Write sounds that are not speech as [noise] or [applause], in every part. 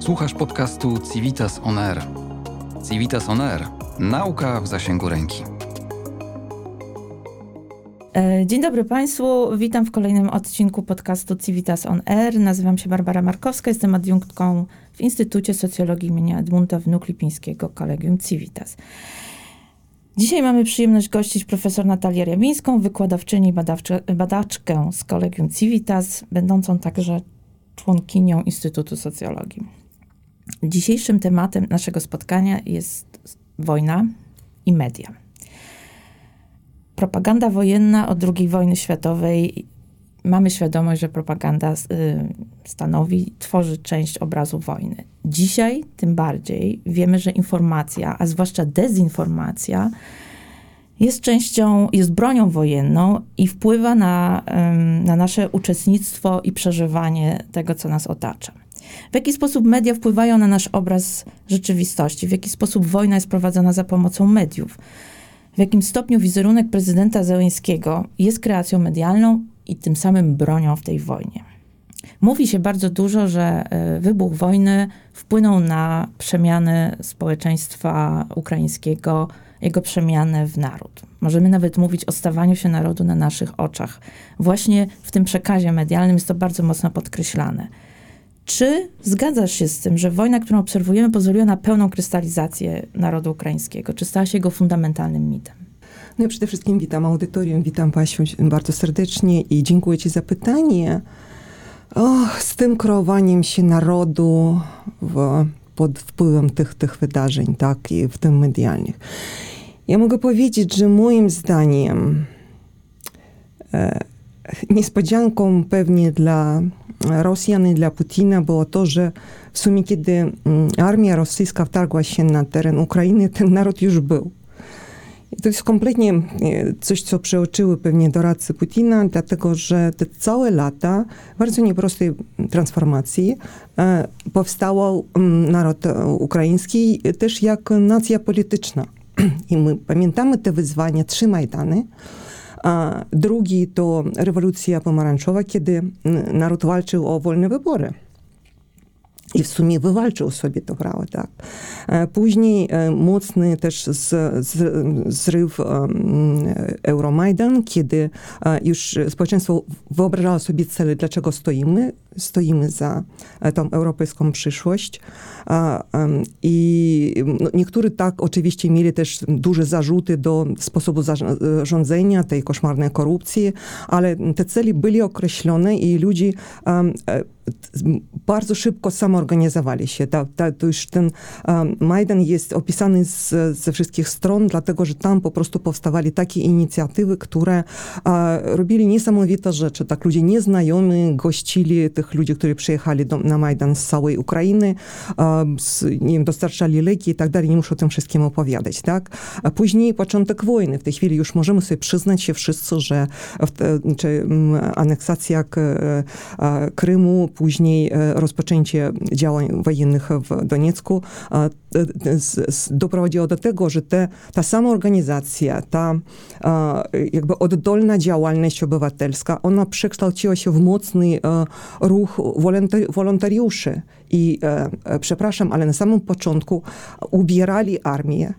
Słuchasz podcastu Civitas On Air. Civitas On Air. Nauka w zasięgu ręki. E, dzień dobry Państwu, witam w kolejnym odcinku podcastu Civitas On Air. Nazywam się Barbara Markowska, jestem adiunktką w Instytucie Socjologii im. Edmunta Wnuk-Lipińskiego Kolegium Civitas. Dzisiaj mamy przyjemność gościć profesor Natalię Rjabińską, wykładowczyni badaczkę z Kolegium Civitas, będącą także członkinią Instytutu Socjologii. Dzisiejszym tematem naszego spotkania jest wojna i media. Propaganda wojenna od II wojny światowej. Mamy świadomość, że propaganda y, stanowi, tworzy część obrazu wojny. Dzisiaj tym bardziej wiemy, że informacja, a zwłaszcza dezinformacja, jest częścią, jest bronią wojenną i wpływa na, na nasze uczestnictwo i przeżywanie tego, co nas otacza. W jaki sposób media wpływają na nasz obraz rzeczywistości? W jaki sposób wojna jest prowadzona za pomocą mediów? W jakim stopniu wizerunek prezydenta Zełenskiego jest kreacją medialną i tym samym bronią w tej wojnie? Mówi się bardzo dużo, że e, wybuch wojny wpłynął na przemiany społeczeństwa ukraińskiego, jego przemianę w naród. Możemy nawet mówić o stawaniu się narodu na naszych oczach. Właśnie w tym przekazie medialnym jest to bardzo mocno podkreślane. Czy zgadzasz się z tym, że wojna, którą obserwujemy, pozwoliła na pełną krystalizację narodu ukraińskiego? Czy stała się jego fundamentalnym mitem? No i przede wszystkim witam audytorium, witam Pasiu bardzo serdecznie i dziękuję Ci za pytanie. Och, z tym kreowaniem się narodu w, pod wpływem tych, tych wydarzeń, tak, i w tym medialnych. Ja mogę powiedzieć, że moim zdaniem e, niespodzianką pewnie dla Rosjan i dla Putina było to, że w sumie kiedy mm, armia rosyjska wtargła się na teren Ukrainy, ten naród już był. I to jest kompletnie e, coś, co przeoczyły pewnie doradcy Putina, dlatego że te całe lata bardzo nieprostej transformacji e, powstał mm, naród ukraiński też jak nacja polityczna. [clears throat] I my pamiętamy te wyzwania, trzy Majdany, to rewolucja pomarańczowa, kiedy naród walczył o wolne wybory. I w sumie wywalczył sobie to prawo, tak. Później mocny też z, zryw Euromajdan, kiedy już społeczeństwo wyobrażało sobie cele, dlaczego stoimy. Stoimy za tą europejską przyszłość. I no, niektórzy tak oczywiście mieli też duże zarzuty do sposobu zarządzania, tej koszmarnej korupcji, ale te cele byli określone i ludzie bardzo szybko samoorganizowali się. Ta, ta, to już ten um, Majdan jest opisany z, ze wszystkich stron, dlatego że tam po prostu powstawały takie inicjatywy, które robili niesamowite rzeczy. Tak ludzie nieznajomi gościli tych ludzi, którzy przyjechali do, na Majdan z całej Ukrainy, z, nie wiem, dostarczali leki i tak dalej. Nie muszę o tym wszystkim opowiadać, tak? A później początek wojny. W tej chwili już możemy sobie przyznać się wszyscy, że w, czy, aneksacja Krymu później e, rozpoczęcie działań wojennych w Doniecku doprowadziło do tego, że te, ta sama organizacja, ta jakby oddolna działalność obywatelska, ona przekształciła się w mocny e, ruch wolontariuszy. I e, przepraszam, ale na samym początku ubierali armię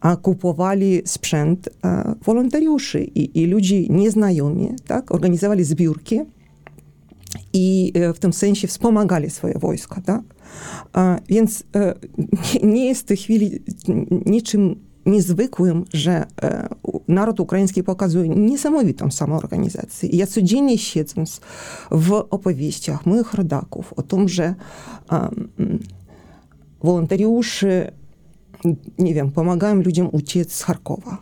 a kupowali sprzęt wolontariuszy i, i ludzi nieznajomi, tak, organizowali zbiórki i e, w tym sensie wspomagali swoje wojska, tak? Więc e, nie jest w tej chwili niczym niezwykłym, że e, naród ukraiński pokazuje niesamowitą samoorganizację. Ja codziennie siedząc w opowieściach moich rodaków o tym, że um, wolontariusze, nie wiem, pomagają ludziom uciec z Charkowa.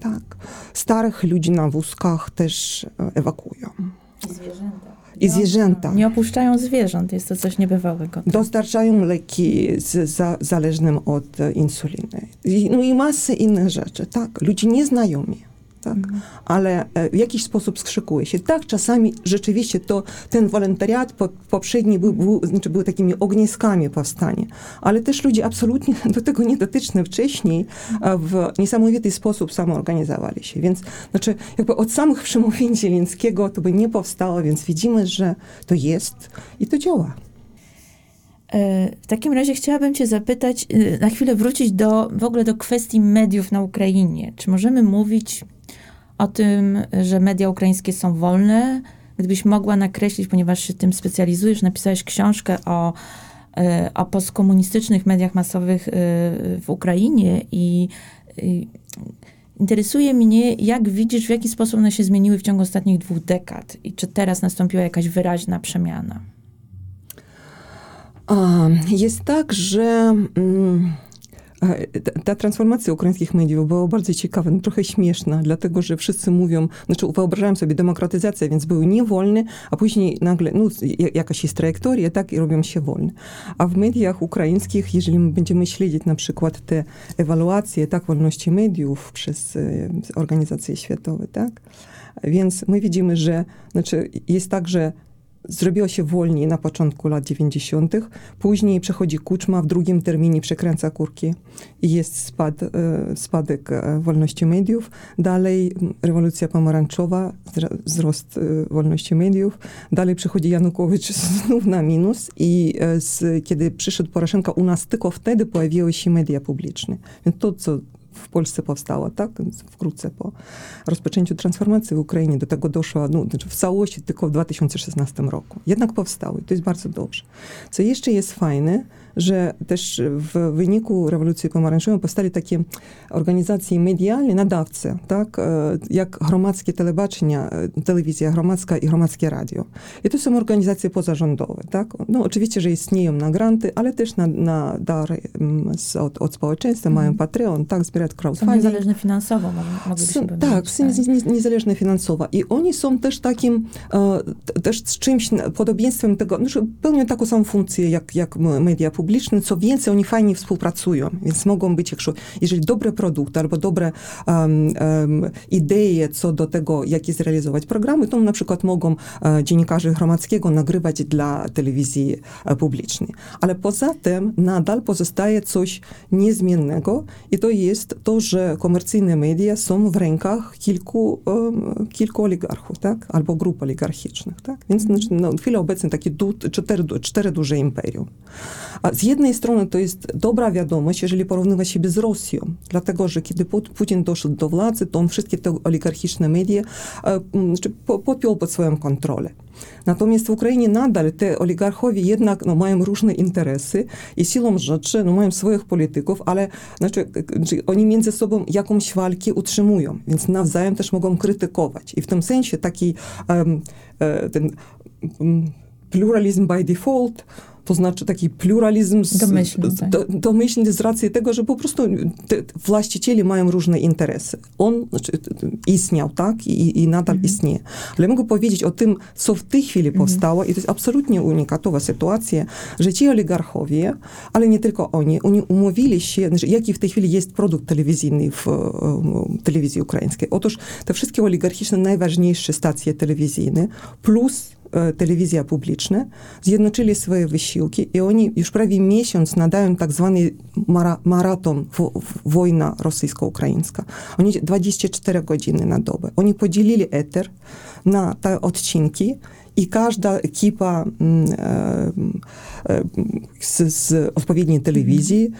Tak. Starych ludzi na wózkach też ewakuują. Zwierzęta i zwierzęta. Nie opuszczają zwierząt, jest to coś niebywałego. Dostarczają leki z, za, zależnym od insuliny. I, no i masę innych rzeczy, tak. Ludzie nieznajomi tak? Mhm. Ale e, w jakiś sposób skrzykuje się. Tak, czasami rzeczywiście to ten wolontariat po, poprzedni był, był, znaczy był takimi ogniskami powstania, ale też ludzie absolutnie [laughs] do tego niedotyczni wcześniej w niesamowity sposób samoorganizowali się. Więc znaczy jakby od samych przemówień Zielińskiego to by nie powstało, więc widzimy, że to jest i to działa. E, w takim razie chciałabym Cię zapytać, e, na chwilę wrócić do, w ogóle do kwestii mediów na Ukrainie. Czy możemy mówić o tym, że media ukraińskie są wolne? Gdybyś mogła nakreślić, ponieważ się tym specjalizujesz, napisałeś książkę o, e, o postkomunistycznych mediach masowych w Ukrainie i interesuje mnie, jak widzisz, w jaki sposób one się zmieniły w ciągu ostatnich dwóch dekad i czy teraz nastąpiła jakaś wyraźna przemiana. Jest tak, że mm, ta transformacja ukraińskich mediów była bardzo ciekawa, no, trochę śmieszna, dlatego że wszyscy mówią, znaczy wyobrażałem sobie demokratyzację, więc były niewolne, a później nagle, no jakaś jest trajektoria, tak, i robią się wolne. A w mediach ukraińskich, jeżeli my będziemy śledzić na przykład te ewaluacje, tak, wolności mediów przez e, organizacje światowe, tak, więc my widzimy, że znaczy jest tak, że zrobiło się wolniej na początku lat 90., później przechodzi Kuczma, w drugim terminie przekręca kurki i jest spad, e, spadek e, wolności mediów. Dalej rewolucja pomarańczowa, wzrost e, wolności mediów. Dalej przychodzi Janukowicz znów na minus i z, kiedy przyszedł Poroszenka, u nas tylko wtedy pojawiły się media publiczne. Więc to, co w Polsce powstała, tak? Wkrótce po rozpoczęciu transformacji w Ukrainie do tego doszło, no, znaczy w całości tylko w 2016 roku. Jednak powstały. To jest bardzo dobrze. Co jeszcze jest fajne, że też w wyniku rewolucji pomarańczowej powstali takie organizacje medialne, nadawcy, tak, e, jak gromadzkie telebaczenia, e, telewizja gromadzka i gromadzkie radio. I to są organizacje pozarządowe, tak. No oczywiście, że istnieją na granty, ale też na, na dary z, od, od społeczeństwa, mają mhm. Patreon, tak, zbierać crowdfunding. Są niezależne finansowo, moglibyśmy są, Tak, są niezależne finansowo. I oni są też takim, e, też z czymś, podobieństwem tego, no, pełnią taką samą funkcję, jak, jak media publiczne, co więcej, oni fajnie współpracują, więc mogą być, jeżeli dobre produkty albo dobre um, um, idee co do tego, jak je zrealizować programy, to na przykład mogą uh, dziennikarze Gromadzkiego nagrywać dla telewizji uh, publicznej. Ale poza tym nadal pozostaje coś niezmiennego i to jest to, że komercyjne media są w rękach kilku, um, kilku oligarchów, tak? Albo grup oligarchicznych, tak? Więc znaczy, no, w chwili obecnej takie du, cztery, cztery duże imperium. A z jednej strony to jest dobra wiadomość, jeżeli porównywać siebie z Rosją, dlatego że kiedy Putin doszedł do władzy, to on wszystkie te oligarchiczne media e, znaczy, podpiął pod swoją kontrolę. Natomiast w Ukrainie nadal te oligarchowie jednak no, mają różne interesy i siłą rzeczy no, mają swoich polityków, ale znaczy, oni między sobą jakąś walkę utrzymują, więc nawzajem też mogą krytykować. I w tym sensie taki um, ten um, pluralizm by default to znaczy taki pluralizm z, domyślny, tak. do, domyślny z racji tego, że po prostu te właściciele mają różne interesy. On znaczy, istniał, tak? I, i nadal mhm. istnieje. Ale mogę powiedzieć o tym, co w tej chwili mhm. powstało i to jest absolutnie unikatowa sytuacja, że ci oligarchowie, ale nie tylko oni, oni umówili się, znaczy, jaki w tej chwili jest produkt telewizyjny w, w telewizji ukraińskiej. Otóż te wszystkie oligarchiczne, najważniejsze stacje telewizyjne plus E, telewizja publiczna, zjednoczyli swoje wysiłki i oni już prawie miesiąc nadają tak zwany mara, maraton wojna rosyjsko-ukraińska. Oni 24 godziny na dobę. Oni podzielili eter na te odcinki i każda ekipa mm, e, e, z, z odpowiedniej telewizji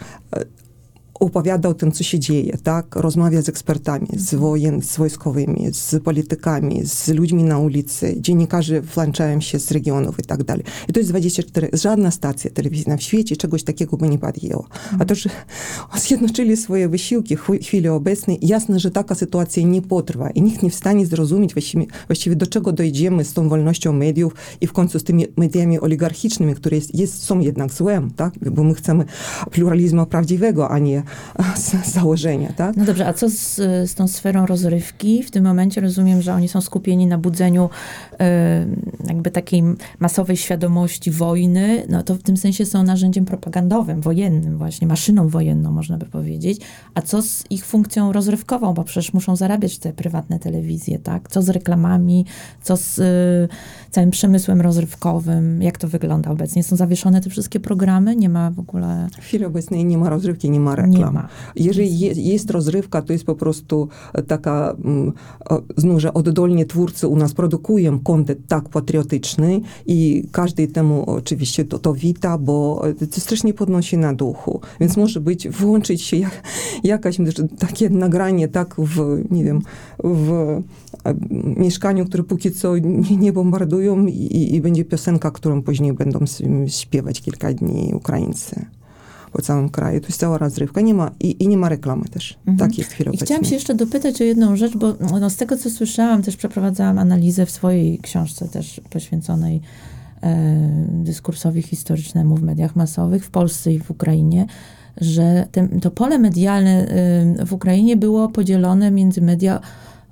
opowiada o tym, co się dzieje, tak? Rozmawia z ekspertami, z, wojen, z wojskowymi, z politykami, z ludźmi na ulicy. Dziennikarze włączają się z regionów i tak dalej. I to jest 24, żadna stacja telewizyjna w świecie czegoś takiego by nie podjęła. A to, że [laughs] zjednoczyli swoje wysiłki w chwili obecnej, jasne, że taka sytuacja nie potrwa i nikt nie w stanie zrozumieć właściwie, właściwie do czego dojdziemy z tą wolnością mediów i w końcu z tymi mediami oligarchicznymi, które jest, jest, są jednak złem, tak? Bo my chcemy pluralizmu prawdziwego, a nie [laughs] z założenia, tak? No dobrze, a co z, z tą sferą rozrywki? W tym momencie rozumiem, że oni są skupieni na budzeniu jakby takiej masowej świadomości wojny, no to w tym sensie są narzędziem propagandowym, wojennym właśnie, maszyną wojenną można by powiedzieć. A co z ich funkcją rozrywkową, bo przecież muszą zarabiać te prywatne telewizje, tak? Co z reklamami, co z y, całym przemysłem rozrywkowym, jak to wygląda obecnie? Są zawieszone te wszystkie programy? Nie ma w ogóle... W chwili obecnej nie ma rozrywki, nie ma reklam. reklam. ma. Jeżeli je, jest rozrywka, to jest po prostu taka, mm, znów, że oddolnie twórcy u nas produkują content tak patriotyczny i każdy temu oczywiście to, to wita, bo to strasznie podnosi na duchu. Więc może być, włączyć się jak, jakaś takie nagranie tak w, nie wiem, w e, mieszkaniu, które póki co nie, nie bombardują i, i będzie piosenka, którą później będą śpiewać kilka dni Ukraińcy po całym kraju. To jest cała rozrywka. Nie ma, i, i nie ma reklamy też. Mhm. Tak jest chwilę chciałam się jeszcze dopytać o jedną rzecz, bo no, z tego, co słyszałam, też przeprowadzałam analizę w swojej książce też poświęconej e, dyskursowi historycznemu w mediach masowych w Polsce i w Ukrainie, że ten, to pole medialne e, w Ukrainie było podzielone między media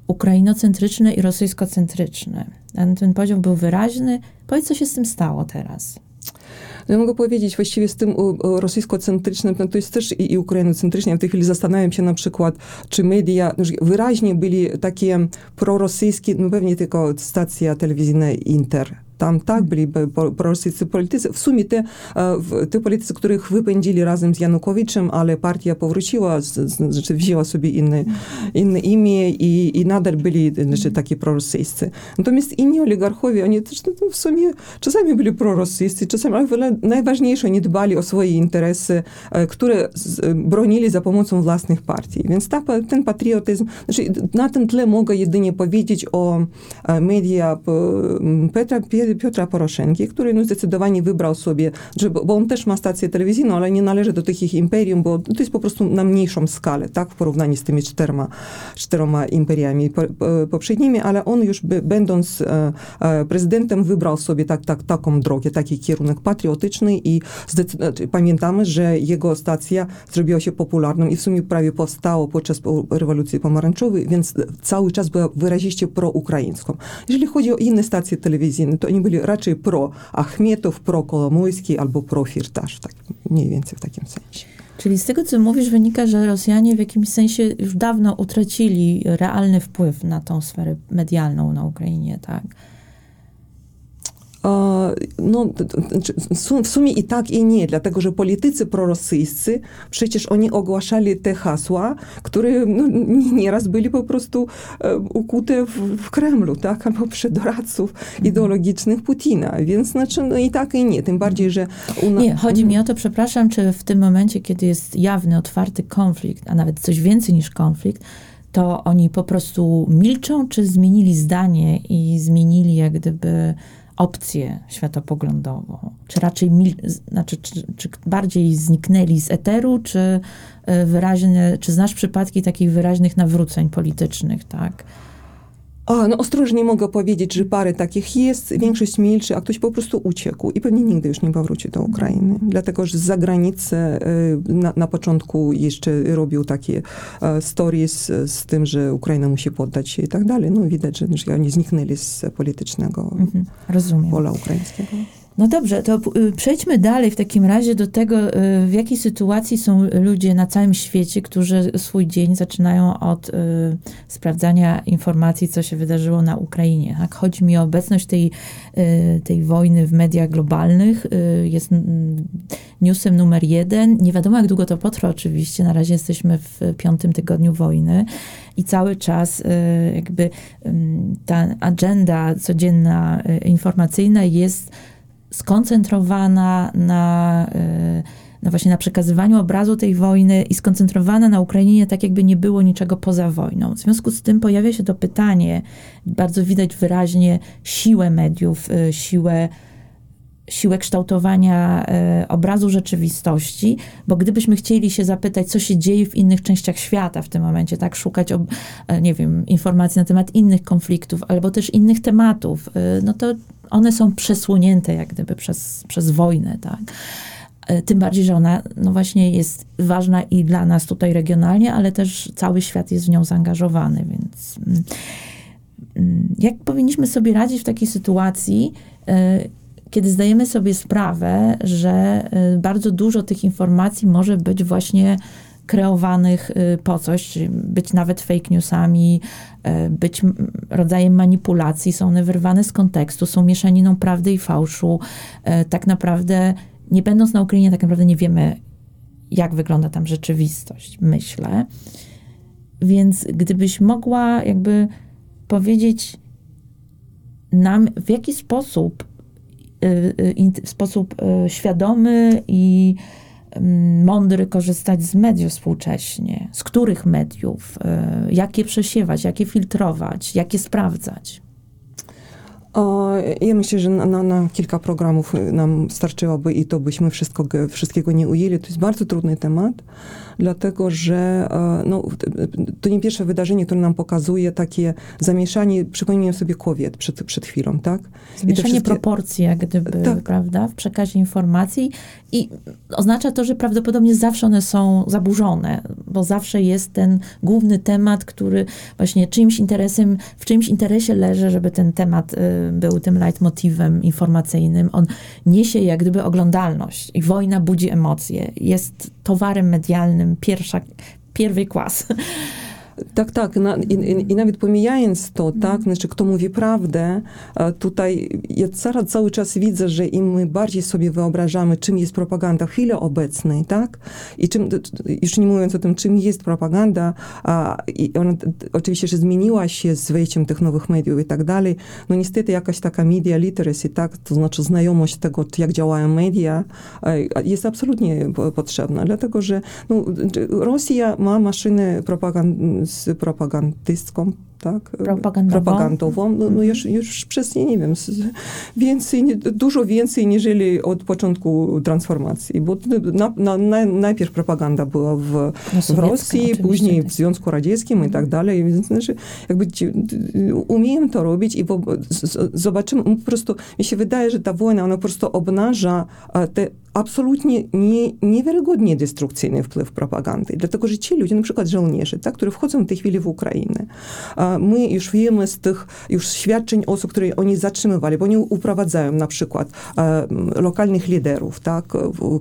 ukrainocentryczne i rosyjskocentryczne. Ten, ten podział był wyraźny. Powiedz, co się z tym stało teraz? No ja mogę powiedzieć, właściwie z tym rosyjskocentrycznym, no to jest też i, i. Ja w tej chwili zastanawiam się na przykład, czy media no, wyraźnie byli takie prorosyjskie, no pewnie tylko stacja telewizyjna Inter, tam tak byli prorosyjscy politycy. W sumie te, te politycy, których wypędzili razem z Janukowiczem, ale partia powróciła, znaczy wzięła sobie inne, inne imię i, i nadal byli znaczy, takie prorosyjscy. Natomiast inni oligarchowie, oni też no, w sumie czasami byli prorosyjscy, czasami, ale najważniejsze, nie dbali o swoje interesy, które bronili za pomocą własnych partii. Więc ta, ten patriotyzm, znaczy na tym tle mogę jedynie powiedzieć o media Petra Piotra Poroszenki, który no, zdecydowanie wybrał sobie, że, bo on też ma stację telewizyjną, ale nie należy do tych ich imperium, bo to jest po prostu na mniejszą skalę, tak, w porównaniu z tymi czterema, czteroma imperiami poprzednimi, ale on już by, będąc e, e, prezydentem wybrał sobie tak, tak, taką drogę, taki kierunek patriotyczny i znaczy, pamiętamy, że jego stacja zrobiła się popularną i w sumie prawie powstało podczas rewolucji pomarańczowej, więc cały czas była wyraziście proukraińską. Jeżeli chodzi o inne stacje telewizyjne, to byli raczej pro Achmetow, pro Kolomojski albo pro Firtasz, tak mniej więcej w takim sensie. Czyli z tego, co mówisz, wynika, że Rosjanie w jakimś sensie już dawno utracili realny wpływ na tą sferę medialną na Ukrainie, tak? No, w sumie i tak, i nie, dlatego że politycy prorosyjscy, przecież oni ogłaszali te hasła, które no, nieraz byli po prostu e, ukute w, w Kremlu, tak, albo przy doradców mhm. ideologicznych Putina, więc znaczy, no i tak, i nie, tym bardziej, że... Una... Nie, chodzi mi o to, przepraszam, czy w tym momencie, kiedy jest jawny, otwarty konflikt, a nawet coś więcej niż konflikt, to oni po prostu milczą, czy zmienili zdanie i zmienili jak gdyby opcję światopoglądową? Czy raczej znaczy, czy, czy bardziej zniknęli z eteru, czy e, wyraźne, czy znasz przypadki takich wyraźnych nawróceń politycznych, tak? A, no ostrożnie mogę powiedzieć, że parę takich jest, większość milczy, a ktoś po prostu uciekł i pewnie nigdy już nie powróci do Ukrainy. Dlatego, że z zagranicy y, na, na początku jeszcze robił takie e, stories z tym, że Ukraina musi poddać się i tak dalej. No widać, że, że oni zniknęli z politycznego mhm, pola ukraińskiego. No dobrze, to y, przejdźmy dalej w takim razie do tego, y, w jakiej sytuacji są ludzie na całym świecie, którzy swój dzień zaczynają od y, sprawdzania informacji, co się wydarzyło na Ukrainie. Tak? Chodzi mi o obecność tej, tej wojny w mediach globalnych. Jest newsem numer jeden. Nie wiadomo, jak długo to potrwa oczywiście. Na razie jesteśmy w piątym tygodniu wojny i cały czas jakby ta agenda codzienna informacyjna jest skoncentrowana na, e, na właśnie na przekazywaniu obrazu tej wojny i skoncentrowana na Ukrainie, tak jakby nie było niczego poza wojną. W związku z tym pojawia się to pytanie, bardzo widać wyraźnie siłę mediów, e, siłę siłę kształtowania e, obrazu rzeczywistości, bo gdybyśmy chcieli się zapytać, co się dzieje w innych częściach świata w tym momencie, tak, szukać, ob, nie wiem, informacji na temat innych konfliktów albo też innych tematów, no to one są przesłonięte jak gdyby przez, przez wojnę, tak. E, tym bardziej, że ona no właśnie jest ważna i dla nas tutaj regionalnie, ale też cały świat jest w nią zaangażowany, więc mm, mm, jak powinniśmy sobie radzić w takiej sytuacji, e, kiedy zdajemy sobie sprawę, że e, bardzo dużo tych informacji może być właśnie kreowanych y, po coś, być nawet fake newsami, y, być rodzajem manipulacji, są one wyrwane z kontekstu, są mieszaniną prawdy i fałszu. Y, tak naprawdę, nie będąc na Ukrainie, tak naprawdę nie wiemy, jak wygląda tam rzeczywistość, myślę. Więc gdybyś mogła jakby powiedzieć nam, w jaki sposób, w sposób świadomy i mądry korzystać z mediów współcześnie, z których mediów, jakie przesiewać, jakie filtrować, jakie sprawdzać. Ja myślę, że na, na, kilka programów nam starczyłoby i to byśmy wszystko, wszystkiego nie ujęli. To jest bardzo trudny temat dlatego że e, no, to nie pierwsze wydarzenie, które nam pokazuje takie zamieszanie, przypomniałem sobie kobiet przed, przed chwilą, tak? Zamieszanie wszystkie... proporcji, jak gdyby, tak. prawda, w przekazie informacji i oznacza to, że prawdopodobnie zawsze one są zaburzone, bo zawsze jest ten główny temat, który właśnie czyimś interesem, w czyimś interesie leży, żeby ten temat y, był tym leitmotivem informacyjnym. On niesie jak gdyby oglądalność i wojna budzi emocje. Jest towarem medialnym pierwsza, pierwszej klas. Tak, tak. Na, i, i, nawet pomijając to, tak, znaczy kto mówi prawdę, tutaj ja cały, cały czas widzę, że im my bardziej sobie wyobrażamy, czym jest propaganda w chwili obecnej, tak, i czym, już nie mówiąc o tym, czym jest propaganda, a, i ona oczywiście, że zmieniła się z wejściem tych nowych mediów i tak dalej, no niestety jakaś taka media literacy, tak, to znaczy znajomość tego, jak działają media, jest absolutnie potrzebna, dlatego, że no, Rosja ma maszynę propagandy z propagandystką, tak? Propagandową. propagandową. No, no już, już przez, nie, wiem, więcej, dużo więcej niż od początku transformacji, bo na, na, na, najpierw propaganda była w, no, w Rosji, później w Związku Radzieckim i tak dalej, więc znaczy, jakby umiem to robić i bo, zobaczymy, po prostu mi się wydaje, że ta wojna, ona po prostu obnaża te absolutnie nie, niewiarygodnie destrukcyjny wpływ propagandy. Dlatego, że ci ludzie, na przykład żołnierze, tak, którzy wchodzą w tej chwili w Ukrainę, my już wiemy z tych już świadczeń osób, które oni zatrzymywali, bo oni uprowadzają na przykład lokalnych liderów, tak,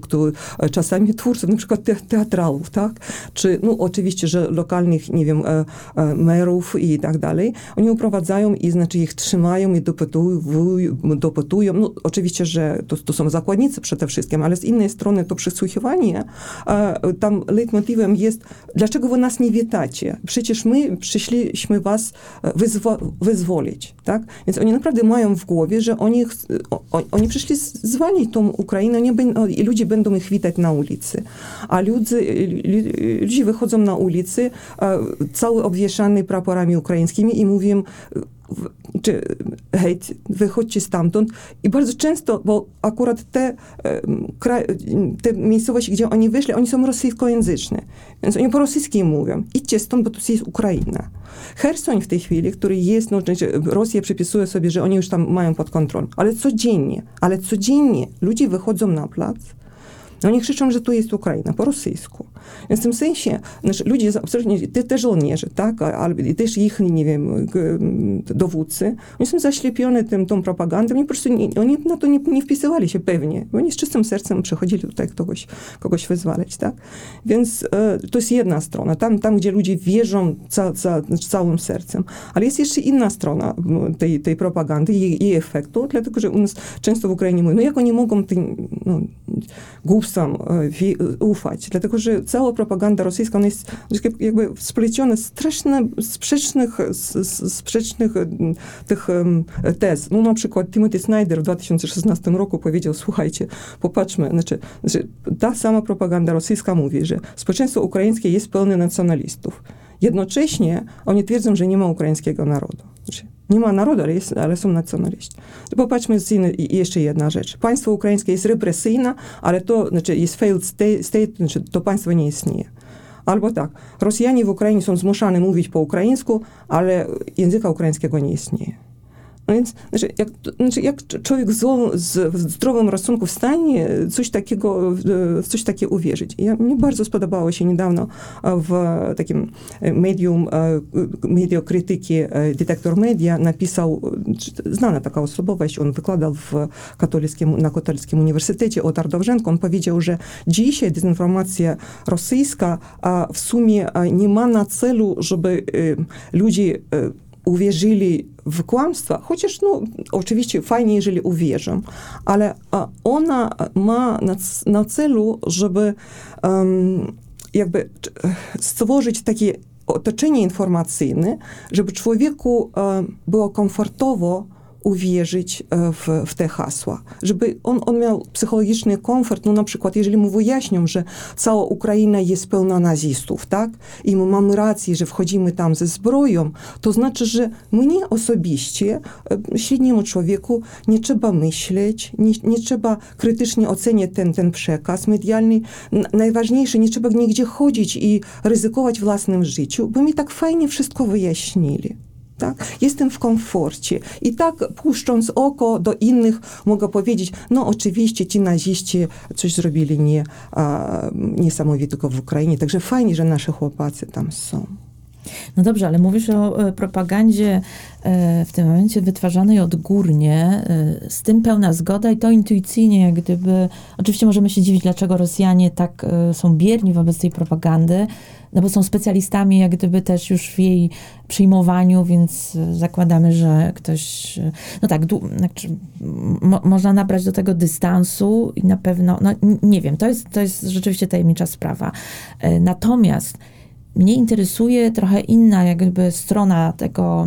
który, czasami twórców, na przykład teatralów, tak, czy, no oczywiście, że lokalnych, nie wiem, e, e, merów i tak dalej. Oni uprowadzają i znaczy ich trzymają i dopytują, dopytują. No oczywiście, że to, to są zakładnicy przede wszystkim, ale z innej strony to przysłuchiwanie, tam leitmotywem jest, dlaczego wy nas nie witacie? Przecież my przyszliśmy was e, wyzwo wyzwolić, tak? Więc oni naprawdę mają w głowie, że oni, oni przyszli zwalić tą Ukrainę oni i ludzie będą ich witać na ulicy. A ludzie, ludzie wychodzą na ulicy, cały obwieszany praporami ukraińskimi i mówią, czy hej, wychodźcie stamtąd. I bardzo często, bo akurat te, te miejscowości, gdzie oni wyszli, oni są rosyjskojęzyczne. Więc oni po rosyjsku mówią, idźcie stąd, bo tu jest Ukraina. Hersoń w tej chwili, który jest, no, Rosja przypisuje sobie, że oni już tam mają pod kontrolą, ale codziennie, ale codziennie ludzie wychodzą na plac, no oni krzyczą, że tu jest Ukraina po rosyjsku. Więc w tym sensie znaczy, ludzie, te, te żołnierze, tak, albo też ich, nie wiem, dowódcy, oni są zaślepione tym, tą propagandą, oni po prostu nie, oni na to nie, nie wpisywali się pewnie. Oni z czystym sercem przychodzili tutaj kogoś, kogoś wyzwalać, tak. Więc e, to jest jedna strona, tam, tam gdzie ludzie wierzą ca, ca, całym sercem. Ale jest jeszcze inna strona tej, tej propagandy i jej, efektu, dlatego, że u nas często w Ukrainie mówią, no jak oni mogą tym no, głupstwom e, ufać, dlatego, że cała propaganda rosyjska, ona jest jakby spleciona z strasznie sprzecznych, sprzecznych tych tez. No na przykład Timothy Snyder w 2016 roku powiedział, słuchajcie, popatrzmy, znaczy, znaczy ta sama propaganda rosyjska mówi, że społeczeństwo ukraińskie jest pełne nacjonalistów. Jednocześnie oni twierdzą, że nie ma ukraińskiego narodu. Znaczy, nie ma narodu, ale, jest, ale są nacjonaliści. Popatrzmy jeszcze jedna rzecz. Państwo ukraińskie jest represyjne, ale to znaczy jest failed state, state znaczy to państwo nie istnieje. Albo tak, Rosjanie w Ukrainie są zmuszani mówić po ukraińsku, ale języka ukraińskiego nie istnieje. No więc, znaczy, jak, znaczy, jak człowiek z, z, w zdrowym rozsądku w stanie coś takiego, w coś takiego uwierzyć. Ja, mnie bardzo spodobało się niedawno w takim medium, mediokrytyki Detektor Media napisał, znana taka osobowość, on wykładał w katolickim, na katolickim uniwersytecie o Tardowżenko, on powiedział, że dzisiaj dezinformacja rosyjska w sumie nie ma na celu, żeby ludzi uwierzyli w kłamstwa, chociaż no, oczywiście fajnie, jeżeli uwierzą, ale ona ma na, na celu, żeby um, jakby stworzyć takie otoczenie informacyjne, żeby człowieku um, było komfortowo uwierzyć e, w, w te hasła, żeby on, on miał psychologiczny komfort. No na przykład, jeżeli mu wyjaśnią, że cała Ukraina jest pełna nazistów, tak? I my mamy rację, że wchodzimy tam ze zbroją, to znaczy, że mnie osobiście, e, średniemu człowieku, nie trzeba myśleć, nie, nie trzeba krytycznie oceniać ten, ten przekaz medialny. Najważniejsze, nie trzeba nigdzie chodzić i ryzykować własnym życiu, bo mi tak fajnie wszystko wyjaśnili. Tak? Jestem w komforcie. I tak puszcząc oko do innych mogę powiedzieć, no oczywiście ci naziści coś zrobili nie, a, niesamowitego w Ukrainie. Także fajnie, że nasze chłopacy tam są. No dobrze, ale mówisz o e, propagandzie e, w tym momencie wytwarzanej odgórnie, e, z tym pełna zgoda i to intuicyjnie, jak gdyby, oczywiście możemy się dziwić, dlaczego Rosjanie tak są bierni wobec tej propagandy, no bo są specjalistami jak gdyby też już w jej przyjmowaniu, więc zakładamy, że ktoś, no tak, znaczy, mo, można nabrać do tego dystansu i na pewno, no nie wiem, to jest, to jest rzeczywiście tajemnicza sprawa. Natomiast mnie interesuje trochę inna jakby strona tego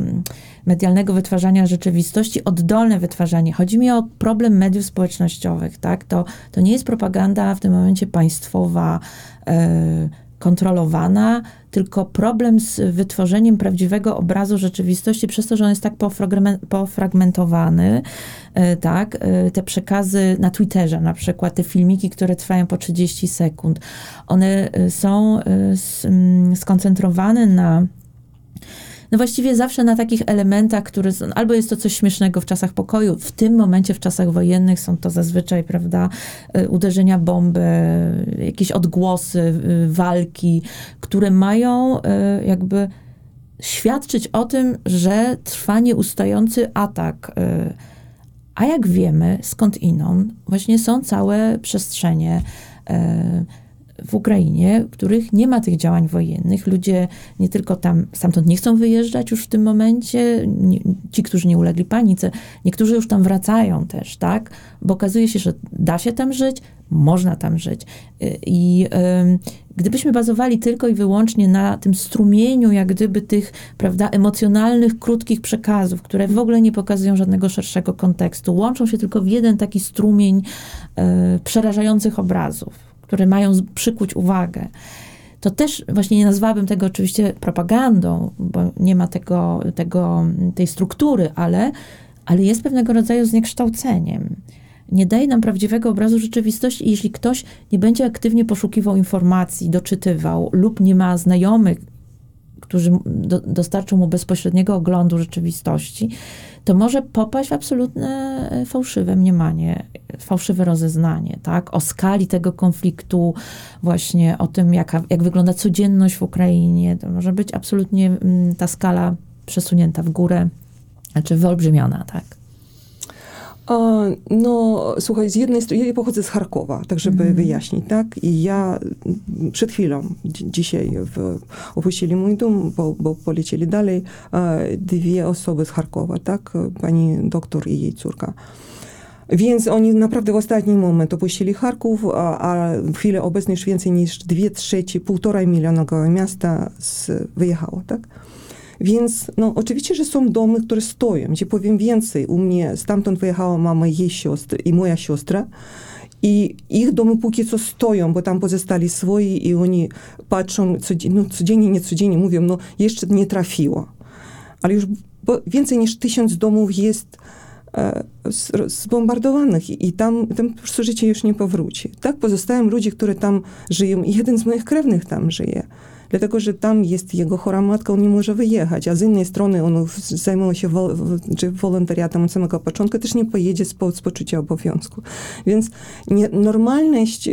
medialnego wytwarzania rzeczywistości, oddolne wytwarzanie. Chodzi mi o problem mediów społecznościowych, tak? To, to nie jest propaganda w tym momencie państwowa, e, kontrolowana, tylko problem z wytworzeniem prawdziwego obrazu rzeczywistości przez to, że on jest tak pofragmentowany, e, tak, e, te przekazy na Twitterze na przykład, te filmiki, które trwają po 30 sekund, one e, są skoncentrowane na no właściwie zawsze na takich elementach, które są, albo jest to coś śmiesznego w czasach pokoju, w tym momencie, w czasach wojennych są to zazwyczaj, prawda, y, uderzenia bomby, jakieś odgłosy y, walki, które mają y, jakby świadczyć o tym, że trwa nieustający atak. A jak wiemy, skąd inąd, właśnie są całe przestrzenie w Ukrainie, w których nie ma tych działań wojennych. Ludzie nie tylko tam stamtąd nie chcą wyjeżdżać już w tym momencie, nie, ci, którzy nie ulegli panice, niektórzy już tam wracają też, tak? Bo okazuje się, że da się tam żyć, można tam żyć. I gdybyśmy bazowali tylko i wyłącznie na tym strumieniu, jak gdyby tych, prawda, emocjonalnych, krótkich przekazów, które w ogóle nie pokazują żadnego szerszego kontekstu, łączą się tylko w jeden taki strumień y, przerażających obrazów które mają przykuć uwagę. To też właśnie nie nazwałabym tego oczywiście propagandą, bo nie ma tego, tego, tej struktury, ale, ale jest pewnego rodzaju zniekształceniem. Nie daje nam prawdziwego obrazu rzeczywistości, jeśli ktoś nie będzie aktywnie poszukiwał informacji, doczytywał lub nie ma znajomych, którzy do, dostarczą mu bezpośredniego oglądu rzeczywistości, to może popaść w absolutne e, fałszywe mniemanie, fałszywe rozeznanie, tak? O skali tego konfliktu, właśnie o tym, jaka, jak wygląda codzienność w Ukrainie. To może być absolutnie mm, ta skala przesunięta w górę, znaczy wyolbrzymiona, tak? No, słuchaj, z jednej strony, ja pochodzę z Charkowa, tak żeby mm. wyjaśnić, tak? I ja przed chwilą, dzisiaj w, opuścili mój dom, bo, bo polecieli dalej dwie osoby z Charkowa, tak? Pani doktor i jej córka. Więc oni naprawdę w ostatni moment opuścili Charków, a, a w chwili obecnej już więcej niż dwie trzecie, półtora milionowego miasta z, wyjechało, tak? Więc no, oczywiście, że są domy, które stoją, gdzie powiem więcej. U mnie stamtąd wyjechała mama jej siostry i moja siostra. I ich domy póki co stoją, bo tam pozostali swoi i oni patrzą codziennie, no, codziennie, nie codziennie, mówią, no jeszcze nie trafiło. Ale już więcej niż tysiąc domów jest zbombardowanych i, tam, tam po prostu życie już nie powróci. Tak pozostają ludzie, którzy tam żyją i jeden z moich krewnych tam żyje dlatego że tam jest jego chora matka, on nie może wyjechać, a z innej strony on zajmował się wol, wolontariatem od samego początku, też nie pojedzie z, z poczucia obowiązku. Więc nie, normalność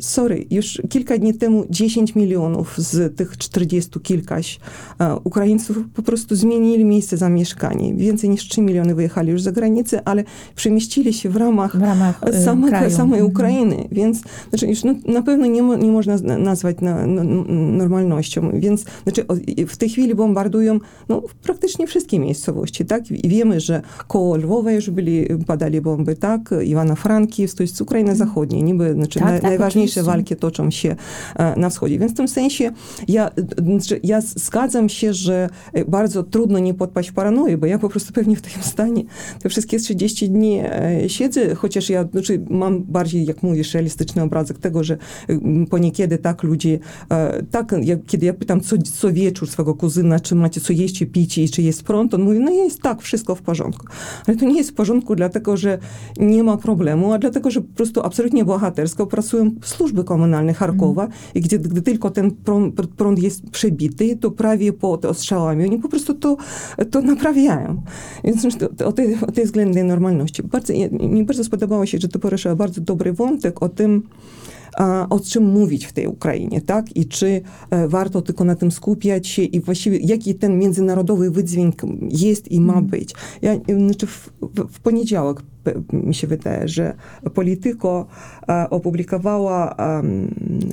sorry, już kilka dni temu 10 milionów z tych 40 kilkaś e, Ukraińców po prostu zmienili miejsce zamieszkania. Więcej niż 3 miliony wyjechali już za granicę, ale przemieścili się w ramach, W ramach, samego, kraju. samej Mhm. Ukrainy. Więc znaczy, już no, na pewno nie, mo, nie można nazwać na, no, normalnością. Więc znaczy, w tej chwili bombardują no, praktycznie wszystkie miejscowości. Tak? I wiemy, że koło Lwowa już byli, padali bomby, tak? Iwana-Frankivsk, to jest Ukraina Zachodnia. Niby, znaczy, Tak, tak, najważniejsze walki toczą się e, na wschodzie. Więc w tym sensie ja, e, ja zgadzam się, że e, bardzo trudno nie podpaść w paranoję, bo ja po prostu pewnie w tym stanie te wszystkie 30 dni siedzę, chociaż ja znaczy, mam bardziej, jak mówisz, realistyczny obrazek tego, że poniekiedy tak ludzie, tak, jak, kiedy ja pytam co, co wieczór swego kuzyna, czy macie co jeść, czy pić i czy jest prąd, on mówi, no jest tak, wszystko w porządku. Ale to nie jest w porządku dlatego, że nie ma problemu, a dlatego, że po prostu absolutnie bohatersko pracują służby komunalne Charkowa i gdzie, gdy tylko ten prąd, prąd jest przebity, to prawie pod ostrzałami oni po prostu to, to naprawiają. Więc to, o, tej, o tej względnej normalności. Bardzo, mi bardzo spodobało się, że to poruszyła bardzo dobry wątek o tym, o czym mówić w tej Ukrainie, tak? I czy e, warto tylko na tym skupiać się i właściwie jaki ten międzynarodowy wydźwięk jest i ma być. Ja, znaczy w, w, poniedziałek mi się wydaje, że Polityko e, opublikowała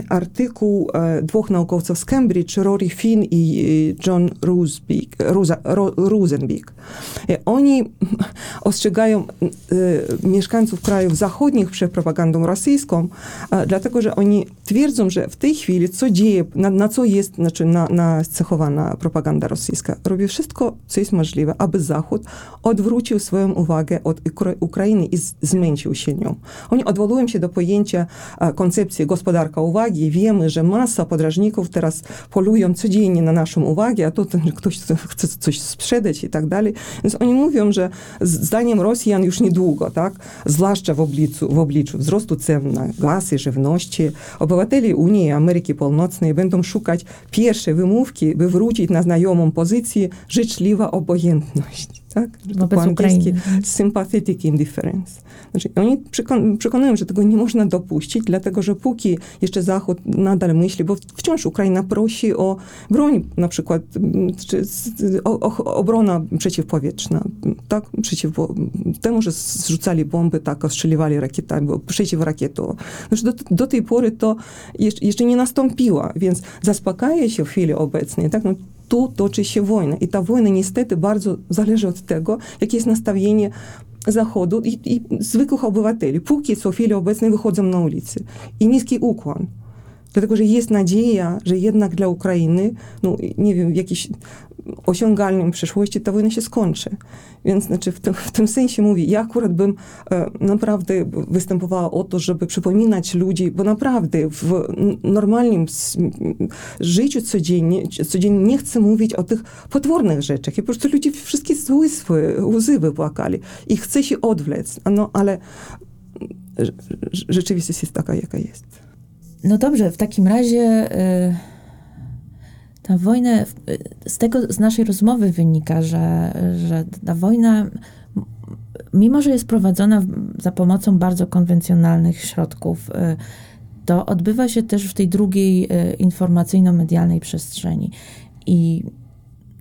artykuł e, dwóch naukowców z Cambridge, Rory Finn i John Rosenbeek. Oni [laughs] ostrzegają e, mieszkańców krajów zachodnich przed propagandą rosyjską, dlatego że oni twierdzą, że w tej chwili co dzieje, na, na co jest znaczy na, nacechowana propaganda rosyjska. Robi wszystko, co jest możliwe, aby Zachód odwrócił swoją uwagę od Ukra- I zmęczył się nią. Oni odwołują się do pojęcia e, koncepcji gospodarka uwagi. Wiemy, że masa podrażników teraz polują codziennie na naszą uwagę, a ten, ktoś chce coś sprzedać i tak dalej. Więc oni mówią, że zdaniem Rosjan już niedługo, tak, zwłaszcza w obliczu, wzrostu cen na gaz żywności, obywatele Unii i Ameryki Północnej będą szukać pierwszej wymówki, by wrócić na znajomą pozycję życzliwa obojętność. Tak? Że to po Ukrainy. sympathetic indifference. Znaczy, oni przekon- przekonują, że tego nie można dopuścić, dlatego że póki jeszcze Zachód nadal myśli, bo wciąż Ukraina prosi o broń, na przykład m, czy, o, o, obrona przeciwpowietrzna, tak, przeciw temu, że zrzucali bomby, tak, ostrzeliwali rakietami, bo przeciwrakietowo. Znaczy, do, do tej pory to jeszcze, jeszcze nie nastąpiło, więc zaspokaja się w chwili obecnej, tak, no, tu toczy się wojna. I ta wojna niestety bardzo zależy od tego, jakie jest nastawienie Zachodu i, i zwykłych obywateli. Póki co w chwili obecnej wychodzą na ulicy. I niski ukłon. Dlatego, że jest nadzieja, że jednak dla Ukrainy, no nie wiem, w jakiejś osiągalnej przyszłości ta wojna się skończy. Więc znaczy w tym, w tym sensie mówię, ja akurat bym e, naprawdę występowała o to, żeby przypominać ludzi, bo naprawdę w normalnym życiu codziennie, codziennie nie chcę mówić o tych potwornych rzeczach. I po prostu ludzie wszystkie zły swoje łzy wypłakali i chce się odwlec. No ale rze- rze- rzeczywistość jest taka, jaka jest. No dobrze, w takim razie y, ta wojna, y, z tego z naszej rozmowy wynika, że, że ta wojna, mimo że jest prowadzona za pomocą bardzo konwencjonalnych środków, y, to odbywa się też w tej drugiej informacyjno-medialnej przestrzeni. I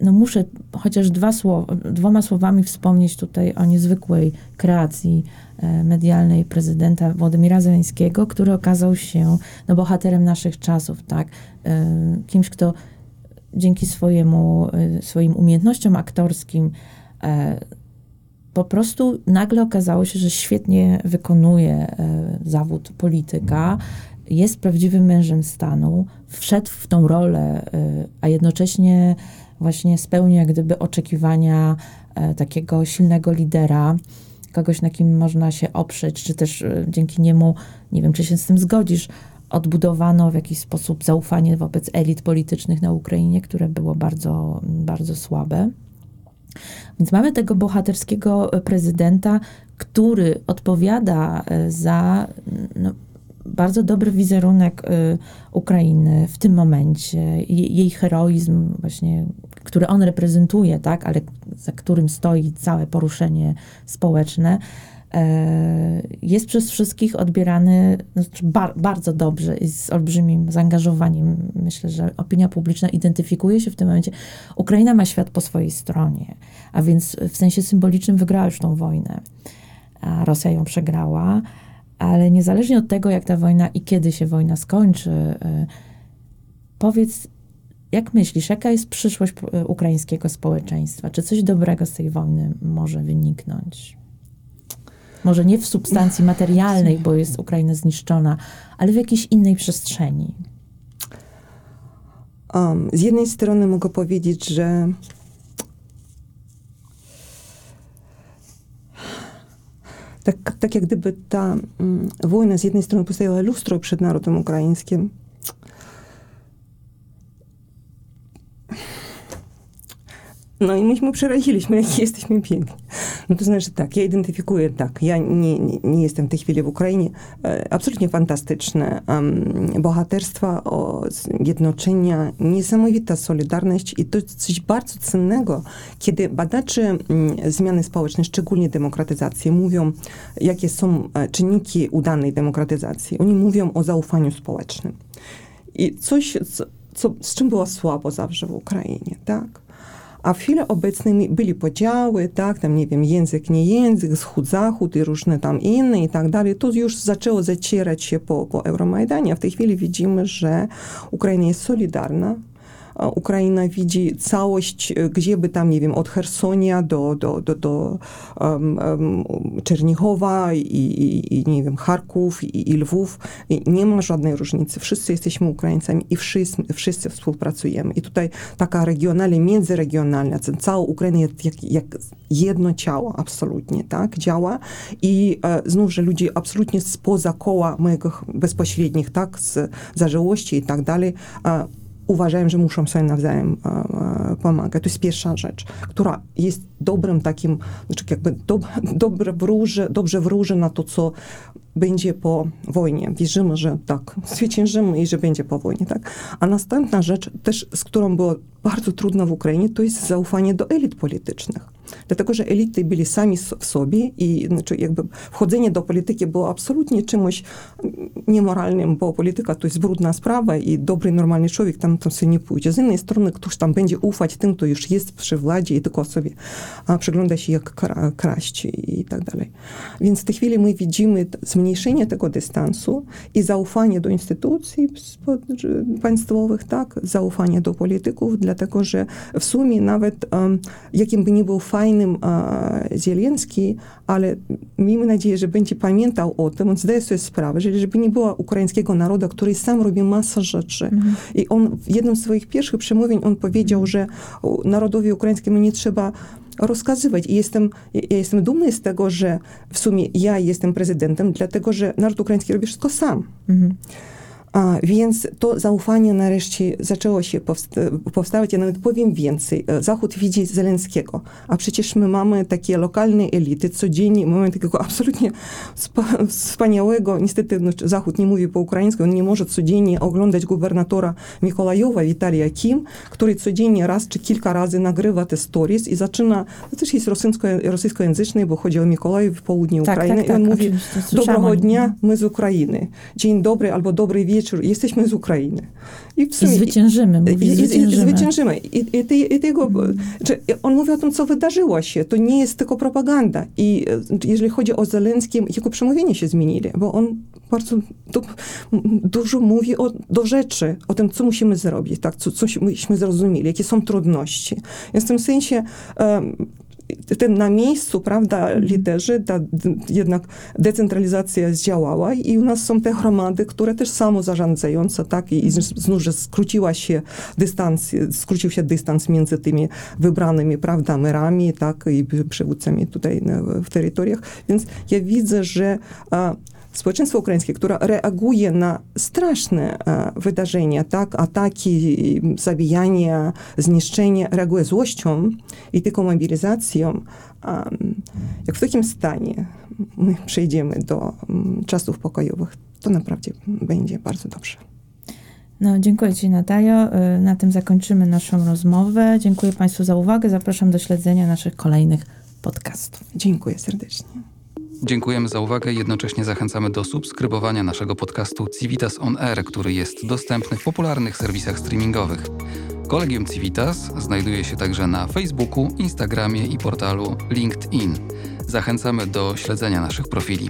no muszę chociaż dwa słowa, dwoma słowami wspomnieć tutaj o niezwykłej kreacji e, medialnej prezydenta Władimira Zeleńskiego, który okazał się no, bohaterem naszych czasów, tak? E, Kimś, kto dzięki swojemu, e, swoim umiejętnościom aktorskim po prostu nagle okazało się, że świetnie wykonuje zawód polityka, jest prawdziwym mężem stanu, wszedł w tą rolę, a jednocześnie właśnie spełnił jak gdyby oczekiwania e, takiego silnego lidera, kogoś, na kim można się oprzeć, czy też e, dzięki niemu, nie wiem, czy się z tym zgodzisz, odbudowano w jakiś sposób zaufanie wobec elit politycznych na Ukrainie, które było bardzo, bardzo słabe. Więc mamy tego bohaterskiego prezydenta, który odpowiada e, za no, bardzo dobry wizerunek y, Ukrainy w tym momencie, jej, heroizm właśnie, który on reprezentuje, tak, ale za którym stoi całe poruszenie społeczne. e, jest przez wszystkich odbierany znaczy bar, bardzo dobrze i z olbrzymim zaangażowaniem. Myślę, że opinia publiczna identyfikuje się w tym momencie. Ukraina ma świat po swojej stronie, a więc w sensie symbolicznym wygrała już tą wojnę, a Rosja ją przegrała, ale niezależnie od tego, jak ta wojna i kiedy się wojna skończy, e, powiedz, jak myślisz, jaka jest przyszłość e, ukraińskiego społeczeństwa? Czy coś dobrego z tej wojny może wyniknąć? Może nie w substancji materialnej, bo jest Ukraina zniszczona, ale w jakiejś innej przestrzeni. Um, z jednej strony mogę powiedzieć, że tak, tak jak gdyby ta um, wojna z jednej strony postawiła lustro przed narodem ukraińskim, No i myśmy przeraziliśmy, jakie [laughs] jesteśmy piękni. No to znaczy tak, ja identyfikuję tak, ja nie, nie, nie jestem w tej chwili w Ukrainie, e, absolutnie fantastyczne um, bohaterstwa, o, jednoczenia, niesamowita solidarność i to coś bardzo cennego, kiedy badacze um, zmiany społecznej, szczególnie demokratyzacji, mówią, jakie są e, czynniki udanej demokratyzacji. Oni mówią o zaufaniu społecznym. I coś, co, co, z czym było słabo zawsze w Ukrainie, tak? A w chwili obecnej byli podziały, tak, tam nie wiem, język, nie język, wschód, zachód i różne tam inne i tak dalej. To już zaczęło zacierać się po, po Euromajdanie. A w tej chwili widzimy, że Ukraina jest solidarna, Ukraina widzi całość, e, gdzie by tam, nie wiem, od Hersonia do, do, do, do um, um, Czernichowa i, i, i, nie wiem, Charków i, i Lwów. I nie ma żadnej różnicy. Wszyscy jesteśmy Ukraińcami i wszyscy, wszyscy współpracujemy. I tutaj taka regionalna, międzyregionalna, cała Ukraina jest jak, jak jedno ciało absolutnie, tak, działa. I e, znów, że ludzie absolutnie spoza koła mojego bezpośrednich, tak, z zażyłości i tak dalej, e, uważają, że muszą sobie nawzajem e, e, pomagać. To jest pierwsza rzecz, która jest dobrym takim, znaczy jakby do, [laughs] dobre wróży, dobrze wróży na to, co będzie po wojnie. Wierzymy, że tak, zwyciężymy i że będzie po wojnie, tak. A następna rzecz, też z którą było bardzo trudno w Ukrainie, to jest zaufanie do elit politycznych. Dlatego, że elity byli sami w sobie i znaczy jakby wchodzenie do polityki było absolutnie czymś niemoralnym, bo polityka to jest brudna sprawa i dobry, normalny człowiek tam, tam sobie nie pójdzie. Z innej strony ktoś tam będzie ufać tym, kto już jest przy władzy i tylko sobie przygląda się, jak kra kraść i tak dalej. Więc w tej chwili my widzimy zmniejszenie tego dystansu i zaufanie do instytucji państwowych, tak, zaufanie do polityków, dlatego, że w sumie nawet um, jakim by nie był fajnym e, Zielenski, ale miejmy nadzieję, że będzie pamiętał o tym, on zdaje sobie sprawę, że żeby nie było ukraińskiego narodu, który sam robi masę rzeczy. Mhm. I on w jednym z swoich pierwszych przemówień on powiedział, że narodowi ukraińskiemu nie trzeba rozkazywać. I jestem, ja jestem dumny z tego, że w sumie ja jestem prezydentem, dlatego że naród ukraiński robi wszystko sam. Mhm. A, więc to zaufanie nareszcie zaczęło się powstawać. Ja nawet powiem więcej. Zachód widzi Zelenskiego, a przecież my mamy takie lokalne elity, codziennie mamy takiego absolutnie wspaniałego, niestety no, Zachód nie mówi po ukraińsku, on nie może codziennie oglądać gubernatora Mikolajowa, Witalia Kim, który codziennie raz czy kilka razy nagrywa te stories i zaczyna, to też jest rosyjsko, rosyjskojęzyczny, bo chodzi o Mikolajew w południu tak, Ukrainy tak, tak, i on tak, mówi, dobrego dnia, my z Ukrainy. Dzień dobry albo dobry wieczór wieczór, jesteśmy z Ukrainy. I, w sumie, I zwyciężymy. Mówi, i, zwyciężymy. zwyciężymy. I, i, i tego, że on mówi o tym, co wydarzyło się. To nie jest tylko propaganda. I jeżeli chodzi o Zelenskim, jego przemówienie się zmienili, bo on bardzo du, dużo mówi o, do rzeczy, o tym, co musimy zrobić, tak, co, co myśmy zrozumieli, jakie są trudności. Więc w tym sensie um, ten na miejscu, prawda, liderzy, ta jednak decentralizacja zdziałała i u nas są te gromady, które też samo zarządzające, tak, i, i znów, że skróciła się dystans, skrócił się dystans między tymi wybranymi, prawda, merami, tak, i przywódcami tutaj w terytoriach, więc ja widzę, że społeczeństwo ukraińskie, które reaguje na straszne e, wydarzenia, tak, ataki, zabijanie, zniszczenie, reaguje złością i tylko mobilizacją, jak w takim stanie my przejdziemy do mm, czasów pokojowych, to naprawdę będzie bardzo dobrze. No, dziękuję Ci, Natalio. E, na tym zakończymy naszą rozmowę. Dziękuję Państwu za uwagę. Zapraszam do śledzenia naszych kolejnych podcastów. Dziękuję serdecznie. Dziękujemy za uwagę i jednocześnie zachęcamy do subskrybowania naszego podcastu Civitas On Air, który jest dostępny w popularnych serwisach streamingowych. Kolegium Civitas znajduje się także na Facebooku, Instagramie i portalu LinkedIn. Zachęcamy do śledzenia naszych profili.